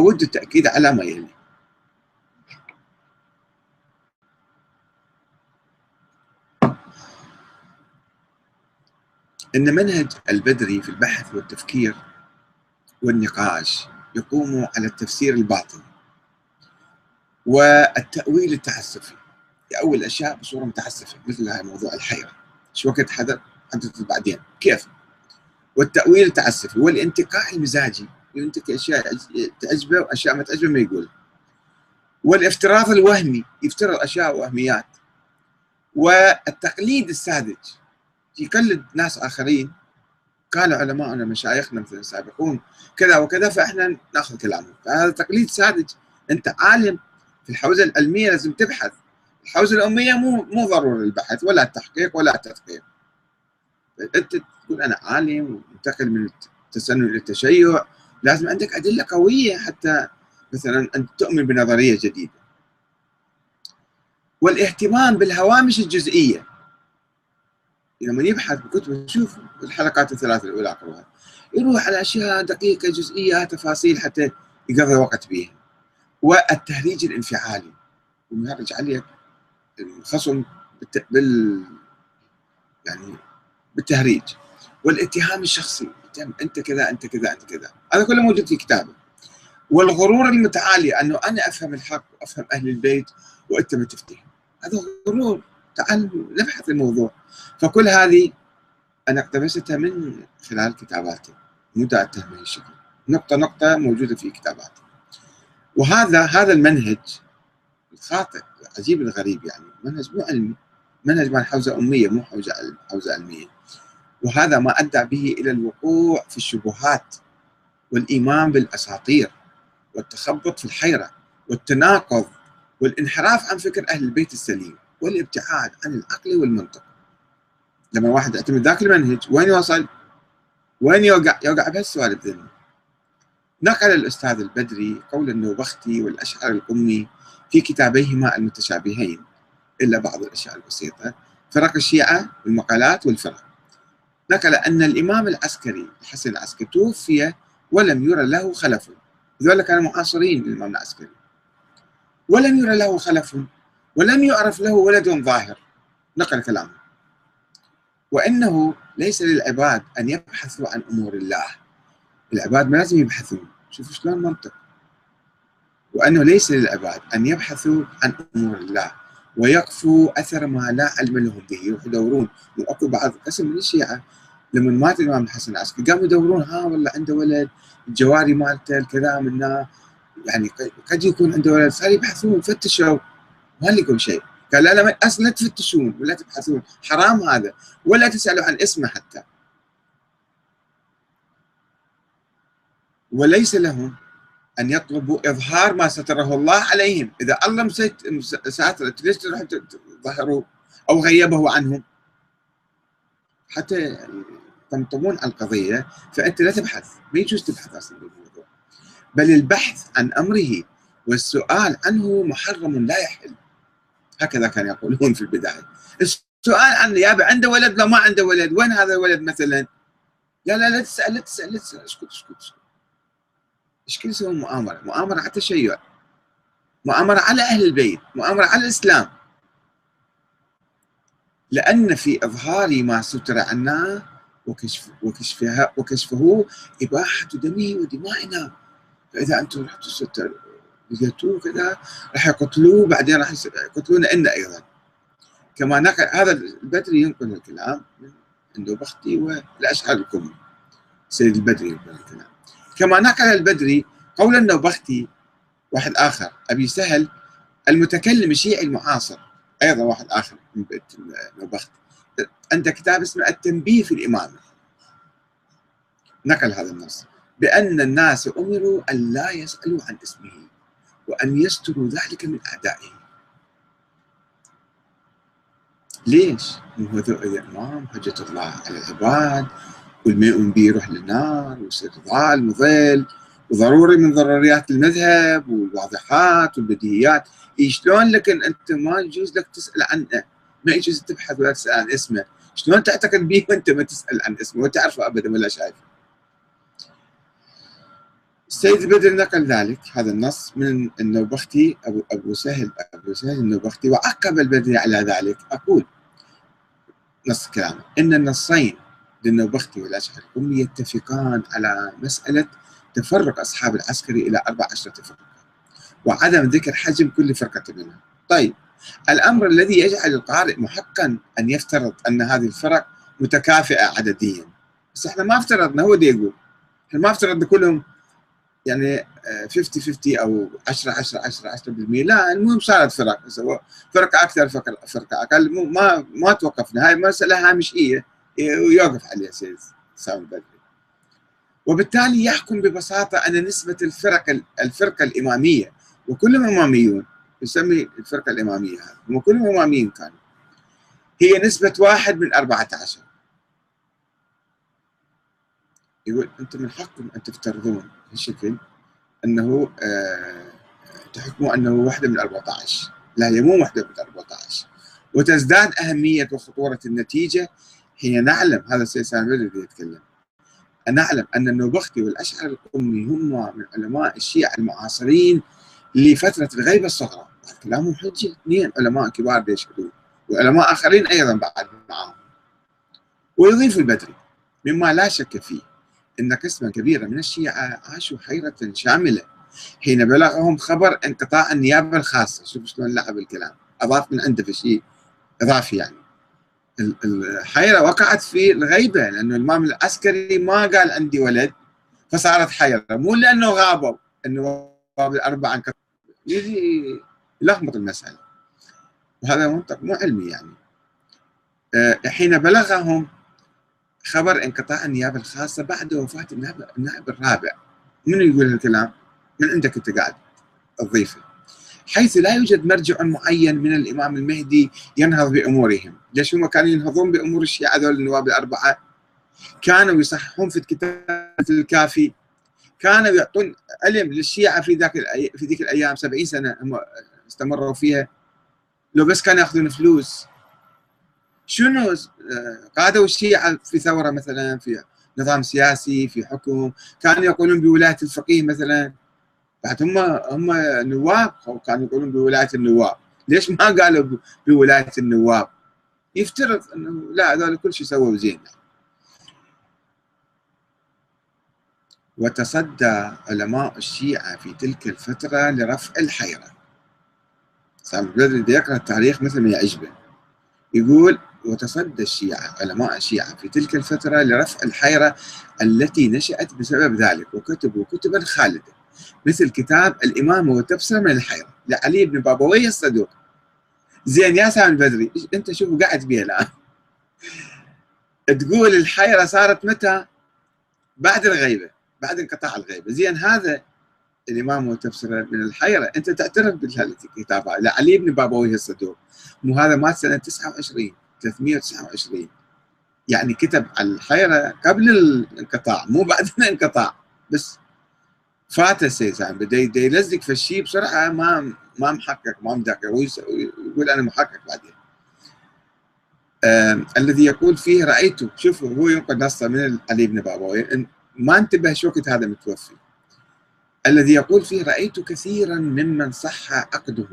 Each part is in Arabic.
أود التأكيد على ما يلي. إن منهج البدري في البحث والتفكير والنقاش يقوم على التفسير الباطني والتأويل التعسفي. يأول الأشياء بصورة متعسفة مثل هذا موضوع الحيرة. شو وقت حدثت بعدين. كيف؟ والتأويل التعسفي والانتقاء المزاجي. ينتقي أشياء تعجبه وأشياء ما تعجبه ما يقول. والافتراض الوهمي يفترض أشياء وهميات. والتقليد الساذج يقلد ناس آخرين. كانوا علماءنا مشايخنا مثلا السابقون كذا وكذا فإحنا نأخذ كلامهم. فهذا تقليد ساذج. أنت عالم في الحوزة العلمية لازم تبحث. الحوزة الاميه مو مو ضروري البحث ولا التحقيق ولا التدقيق. أنت تقول أنا عالم ومنتقل من التسنن إلى التشيع. لازم عندك أدلة قوية حتى مثلا أن تؤمن بنظرية جديدة. والاهتمام بالهوامش الجزئية. لما يبحث بكتبه يشوف الحلقات الثلاث الأولى اقراها يروح على أشياء دقيقة جزئية تفاصيل حتى يقضي وقت بها والتهريج الانفعالي. ويهرج عليك الخصم بال يعني بالتهريج. والاتهام الشخصي. أنت كذا أنت كذا أنت كذا. هذا كله موجود في كتابه. والغرور المتعالي أنه أنا أفهم الحق وأفهم أهل البيت وانت ما تفتهم هذا غرور. تعال نبحث الموضوع. فكل هذه أنا اقتبستها من خلال كتاباتي. مو دائتها من الشكل. نقطة نقطة موجودة في كتاباتي. وهذا هذا المنهج الخاطئ العجيب الغريب يعني. منهج مو علمي. منهج مال حوزة أمية مو حوزة حوزة علمية. وهذا ما أدى به إلى الوقوع في الشبهات والإيمان بالأساطير والتخبط في الحيرة والتناقض والانحراف عن فكر أهل البيت السليم والابتعاد عن العقل والمنطق لما واحد يعتمد ذاك المنهج وين يوصل؟ وين يوقع؟ يوقع بهالسوالف ذني نقل الأستاذ البدري قول النوبختي والأشعر الأمي في كتابيهما المتشابهين إلا بعض الأشياء البسيطة فرق الشيعة والمقالات والفرق نقل أن الإمام العسكري الحسن العسكري توفي ولم يرى له خلف. ذولا كانوا معاصرين للإمام العسكري. ولم يرى له خلف ولم يعرف له ولد ظاهر. نقل كلامه. وإنه ليس للعباد أن يبحثوا عن أمور الله. العباد ما لازم يبحثون. شوفوا شلون منطق. وأنه ليس للعباد أن يبحثوا عن أمور الله. ويقفوا أثر ما لا علم لهم به. يروحوا يدورون وأكو بعض قسم من الشيعة لما مات الإمام الحسن العسكري قاموا يدورون ها والله عنده ولد الجواري مالته الكذا منه يعني قد يكون عنده ولد. صار يبحثون فتشوا. ما لقوا شيء. قال لا لا أصلا لا تفتشون ولا تبحثون. حرام هذا. ولا تسألوا عن اسمه حتى. وليس لهم أن يطلبوا إظهار ما ستره الله عليهم. إذا الله ساترت ليش تروح تظهروا أو غيبه عنهم. حتى تنطبون على القضية فأنت لا تبحث. ما يجوز تبحث أصلا بالموضوع. بل البحث عن أمره والسؤال عنه محرم لا يحل. هكذا كانوا يقولون في البداية. السؤال عن يابا عنده ولد؟ لو ما عنده ولد. وين هذا الولد مثلا؟ لا لا لا تسأل لا تسأل لا تسأل. اسكت اسكت اسكت. إيش كل يسوون مؤامرة. مؤامرة على التشيع مؤامرة على أهل البيت. مؤامرة على الإسلام. لأن في إظهار ما ستر عنا وكشف وكشفها وكشفه إباحة دمه ودمائنا. فإذا أنتم رحتوا لقيتوه كذا راح يقتلوه بعدين راح يقتلونا إنا أيضا. كما نقل هذا البدري ينقل الكلام عنده بختي والأشعار الكم سيد البدري ينقل الكلام. كما نقل البدري قول النوبختي واحد آخر أبي سهل المتكلم الشيعي المعاصر. أيضا واحد آخر من النوبختي. عنده كتاب اسمه التنبيه في الإمامة. نقل هذا النص. بأن الناس أمروا أن لا يسألوا عن اسمه وأن يستروا ذلك من أعدائه. ليش؟ هو الإمام حجة الله على العباد والما يؤمن به يروح للنار ويصير ظالم وظل وضروري من ضروريات المذهب والواضحات والبديهيات. شلون لك أنت ما يجوز لك تسأل عنه ما يجوز تبحث ولا تسأل عن اسمه. شلون تعتقد به وأنت ما تسأل عن اسمه؟ وتعرفه ابدا ولا شايفه السيد بدر نقل ذلك هذا النص من النوبختي أبو, أبو سهل أبو سهل النوبختي وعقب البدري على ذلك. أقول نص كلامه. إن النصين للنوبختي والأشعري هم يتفقان على مسألة تفرق أصحاب العسكري إلى أربع عشرة فرقة. وعدم ذكر حجم كل فرقة منها طيب الأمر الذي يجعل القارئ محقا أن يفترض أن هذه الفرق متكافئة عدديا. بس إحنا ما افترضنا هو دي يقول. إحنا ما افترضنا كلهم يعني 50 50 أو 10 10 10 10% لا المهم صارت فرق. فرقه أكثر فرقه أقل. ما ما توقفنا. هاي مسألة هامشية. ويوقف عليها سيد سامي بدري. وبالتالي يحكم ببساطة أن نسبة الفرق الفرقه الإمامية وكلهم اماميون يسمي الفرقه الإمامية هذه هم كلهم اماميين كانوا هي نسبة واحد من 14 يقول أنتم من حقكم أن تفترضون بشكل أنه آه تحكموا أنه وحده من 14 لا هي مو وحده من 14 وتزداد أهمية وخطورة النتيجة حين نعلم هذا السيد سامي الذي يتكلم. نعلم أن النوبختي والأشعري القمي هم من علماء الشيعة المعاصرين لفترة الغيبة الصغرى. كلامهم حجه اثنين علماء كبار يشهدون وعلماء آخرين أيضا بعد معهم. ويضيف البدري مما لا شك فيه أن قسما كبيرا من الشيعة عاشوا حيرة شاملة حين بلغهم خبر انقطاع النيابة الخاصة. شوف شلون لعب الكلام. أضاف من عنده في شيء إضافي يعني. الحيرة وقعت في الغيبة لأنه الإمام العسكري ما قال عندي ولد فصارت حيرة. مو لأنه غابوا النواب الأربعة يجي يلخبط المسألة. وهذا منطق مو علمي يعني. أه حين بلغهم خبر انقطاع النيابة الخاصة بعد وفاة النائب, الرابع. من يقول الكلام؟ من عندك انت قاعد تضيفه حيث لا يوجد مرجع معين من الإمام المهدي ينهض بأمورهم، ليش هم كانوا ينهضون بأمور الشيعة هذول النواب الأربعة؟ كانوا يصححون في الكتاب الكافي. كانوا يعطون علم للشيعة في ذاك في ذيك الأيام 70 سنة هم استمروا فيها. لو بس كانوا يأخذون فلوس. شنو قادوا الشيعة في ثورة مثلا في نظام سياسي في حكم. كانوا يقولون بولاية الفقيه مثلا. بعد هم هم نواب كانوا يقولون بولاية النواب. ليش ما قالوا بولاية النواب؟ يفترض إنه لا هذول كل شيء سووا زين وتصدى علماء الشيعة في تلك الفترة لرفع الحيرة. سامي البدري يقرأ التاريخ مثل ما يعجبه. يقول وتصدى الشيعة علماء الشيعة في تلك الفترة لرفع الحيرة التي نشأت بسبب ذلك. وكتبوا كتبا خالدة. مثل كتاب الإمامة والتبصرة من الحيرة لعلي بن بابويه الصدوق. زين يا سامي البدري أنت شوف قاعد بيها الآن. تقول الحيرة صارت متى؟ بعد الغيبة بعد انقطاع الغيبة. زين هذا الإمام والتبصرة من الحيرة. أنت تعترف بالكتاب لعلي بن بابويه الصدوق. مو هذا مات سنة 29 329 يعني كتب على الحيرة قبل الانقطاع مو بعد الانقطاع بس فات سامي بدا يلزق في الشيء بسرعة ما ما محقق ما مدقق. ويقول أنا محقق بعدين. آه الذي يقول فيه رأيته. شوفوا هو ينقل نصة من علي بن بابوي ما انتبه شو وقت هذا متوفي. الذي يقول فيه رأيت كثيرا ممن صح عقده.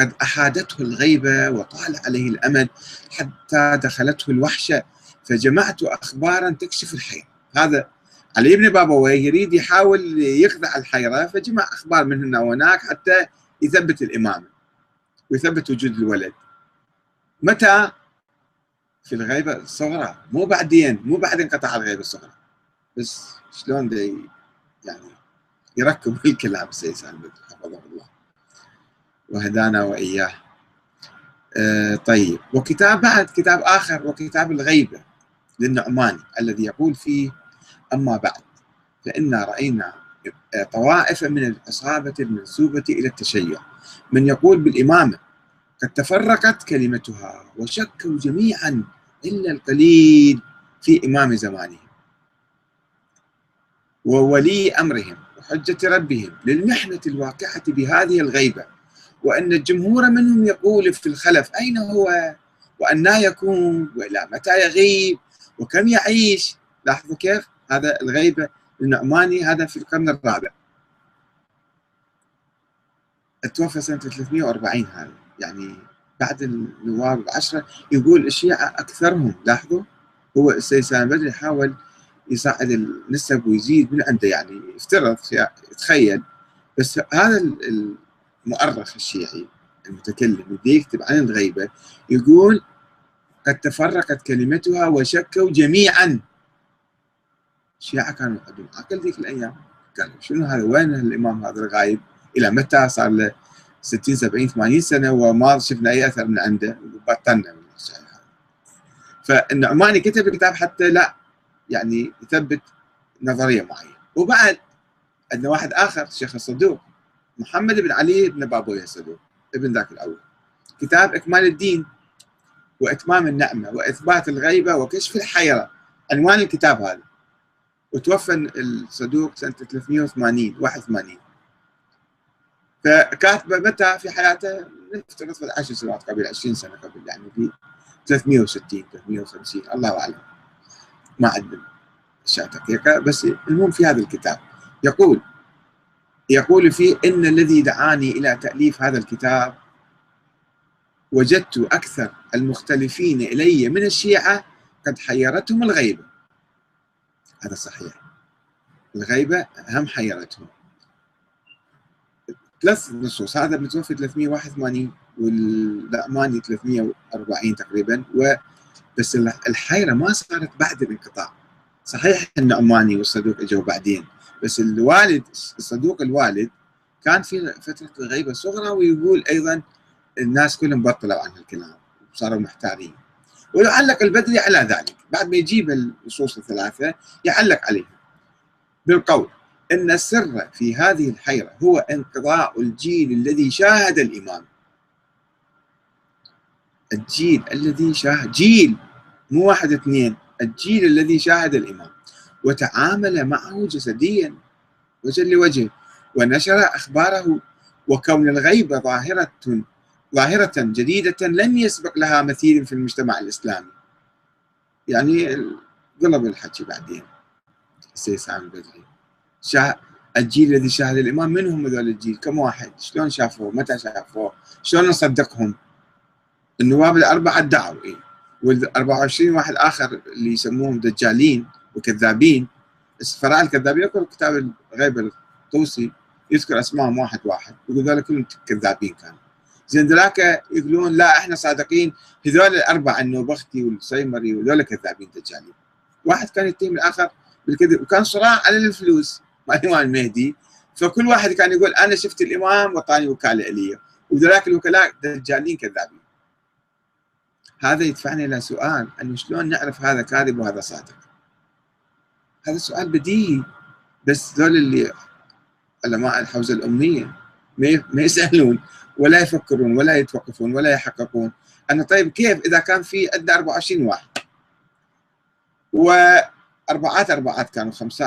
قد أحادته الغيبة وطال عليه الأمد حتى دخلته الوحشة. فجمعت أخبارا تكشف الحيرة هذا علي بن بابويه يريد يحاول يخدع الحيرة فجمع أخبار من هنا وهناك حتى يثبت الإمامة ويثبت وجود الولد. متى؟ في الغيبة الصغرى مو بعدين مو بعد انقطع الغيبة الصغرى. بس شلون دي يعني يركب الكلام السيد سالم حفظه الله. وهدانا وإياه. آه طيب. وكتاب بعد كتاب آخر وكتاب الغيبة للنعماني الذي يقول فيه أما بعد فإنا رأينا طوائف من العصابة المنسوبة إلى التشيع. من يقول بالإمامة قد تفرقت كلمتها وشكوا جميعا إلا القليل في إمام زمانهم. وولي أمرهم وحجة ربهم للمحنة الواقعة بهذه الغيبة وأن الجمهور منهم يقول في الخلف أين هو وأنا يكون وإلى متى يغيب وكم يعيش. لاحظوا كيف؟ هذا الغيبة النعماني هذا في القرن الرابع. توفى سنة 340 هذا. يعني بعد النواب العشرة يقول الشيعة أكثرهم لاحظوا؟ هو السيد سالم بدري حاول يصعد النسب ويزيد من عنده يعني يفترض يتخيل. بس هذا المؤرخ الشيعي المتكلم اللي يكتب عن الغيبة يقول قد تفرقت كلمتها وشكوا جميعا. الشيعة كانوا عندهم عقل ذيك الأيام قالوا شنو هذا؟ وين الإمام هذا الغايب؟ إلى متى صار له 60 70 80 سنة وما شفنا أي أثر من عنده؟ بطلنا من الشيء هذا. فالنعماني كتب الكتاب حتى لا يعني يثبت نظرية معينة. وبعد عندنا واحد آخر الشيخ الصدوق محمد بن علي بن بابويه الصدوق ابن ذاك الأول. كتاب إكمال الدين وإتمام النعمة وإثبات الغيبة وكشف الحيرة. عنوان الكتاب هذا. وتوفى الصدوق سنة 380 81 فكاتبه متى في حياته؟ نفترض في 10 سنوات قبل 20 سنة قبل يعني في 360 350 الله أعلم. ما عندنا أشياء دقيقة بس المهم في هذا الكتاب. يقول يقول فيه إن الذي دعاني إلى تأليف هذا الكتاب وجدت أكثر المختلفين إلي من الشيعة قد حيرتهم الغيبة. هذا صحيح الغيبة هم حيرتهم ثلاث نصوص هذا متوفي 381 والأماني 340 تقريبا و بس الحيرة ما صارت بعد الانقطاع. صحيح النعماني والصدوق إجوا بعدين بس الوالد الصدوق الوالد كان في فترة الغيبة صغرى ويقول أيضا الناس كلهم بطلوا عن الكلام صاروا محتارين. ويعلق البدري على ذلك. بعد ما يجيب النصوص الثلاثة يعلق عليها. بالقول أن السر في هذه الحيرة هو انقضاء الجيل الذي شاهد الإمام. الجيل الذي شاهد جيل مو واحد اثنين الجيل الذي شاهد الإمام. وتعامل معه جسديا وجه لوجه ونشر أخباره وكون الغيبة ظاهرة ظاهرة جديدة لم يسبق لها مثيل في المجتمع الإسلامي. يعني ضرب الحكي بعدين السيد سامي البدري. الجيل الذي شاهد الإمام من هم هذول الجيل؟ كم واحد؟ شلون شافوه؟ متى شافوه؟ شلون نصدقهم النواب الأربعة ادعوا إيه. وال 24 واحد آخر اللي يسموهم دجالين وكذابين السفراء الكذابين يذكر كتاب الغيب الطوسي يذكر اسمائهم واحد واحد. يقول ذولا كلهم كذابين كانوا. زين ذولاك يقولون لا إحنا صادقين. هذول الأربعة النوبختي والسيمري وذولا كذابين دجالين. واحد كان يتهم الآخر بالكذب وكان صراع على الفلوس. مع الامام المهدي فكل واحد كان يقول أنا شفت الإمام وطاني وكالة إلي. وذولاك الوكلاء دجالين كذابين. هذا يدفعنا إلى سؤال انه شلون نعرف هذا كاذب وهذا صادق؟ هذا سؤال بديهي. بس ذول اللي علماء الحوزة الأمنية ما يسألون. ولا يفكرون ولا يتوقفون ولا يحققون. أنا طيب كيف إذا كان في عندنا 24 واحد؟ وأربعات أربعات كانوا خمسات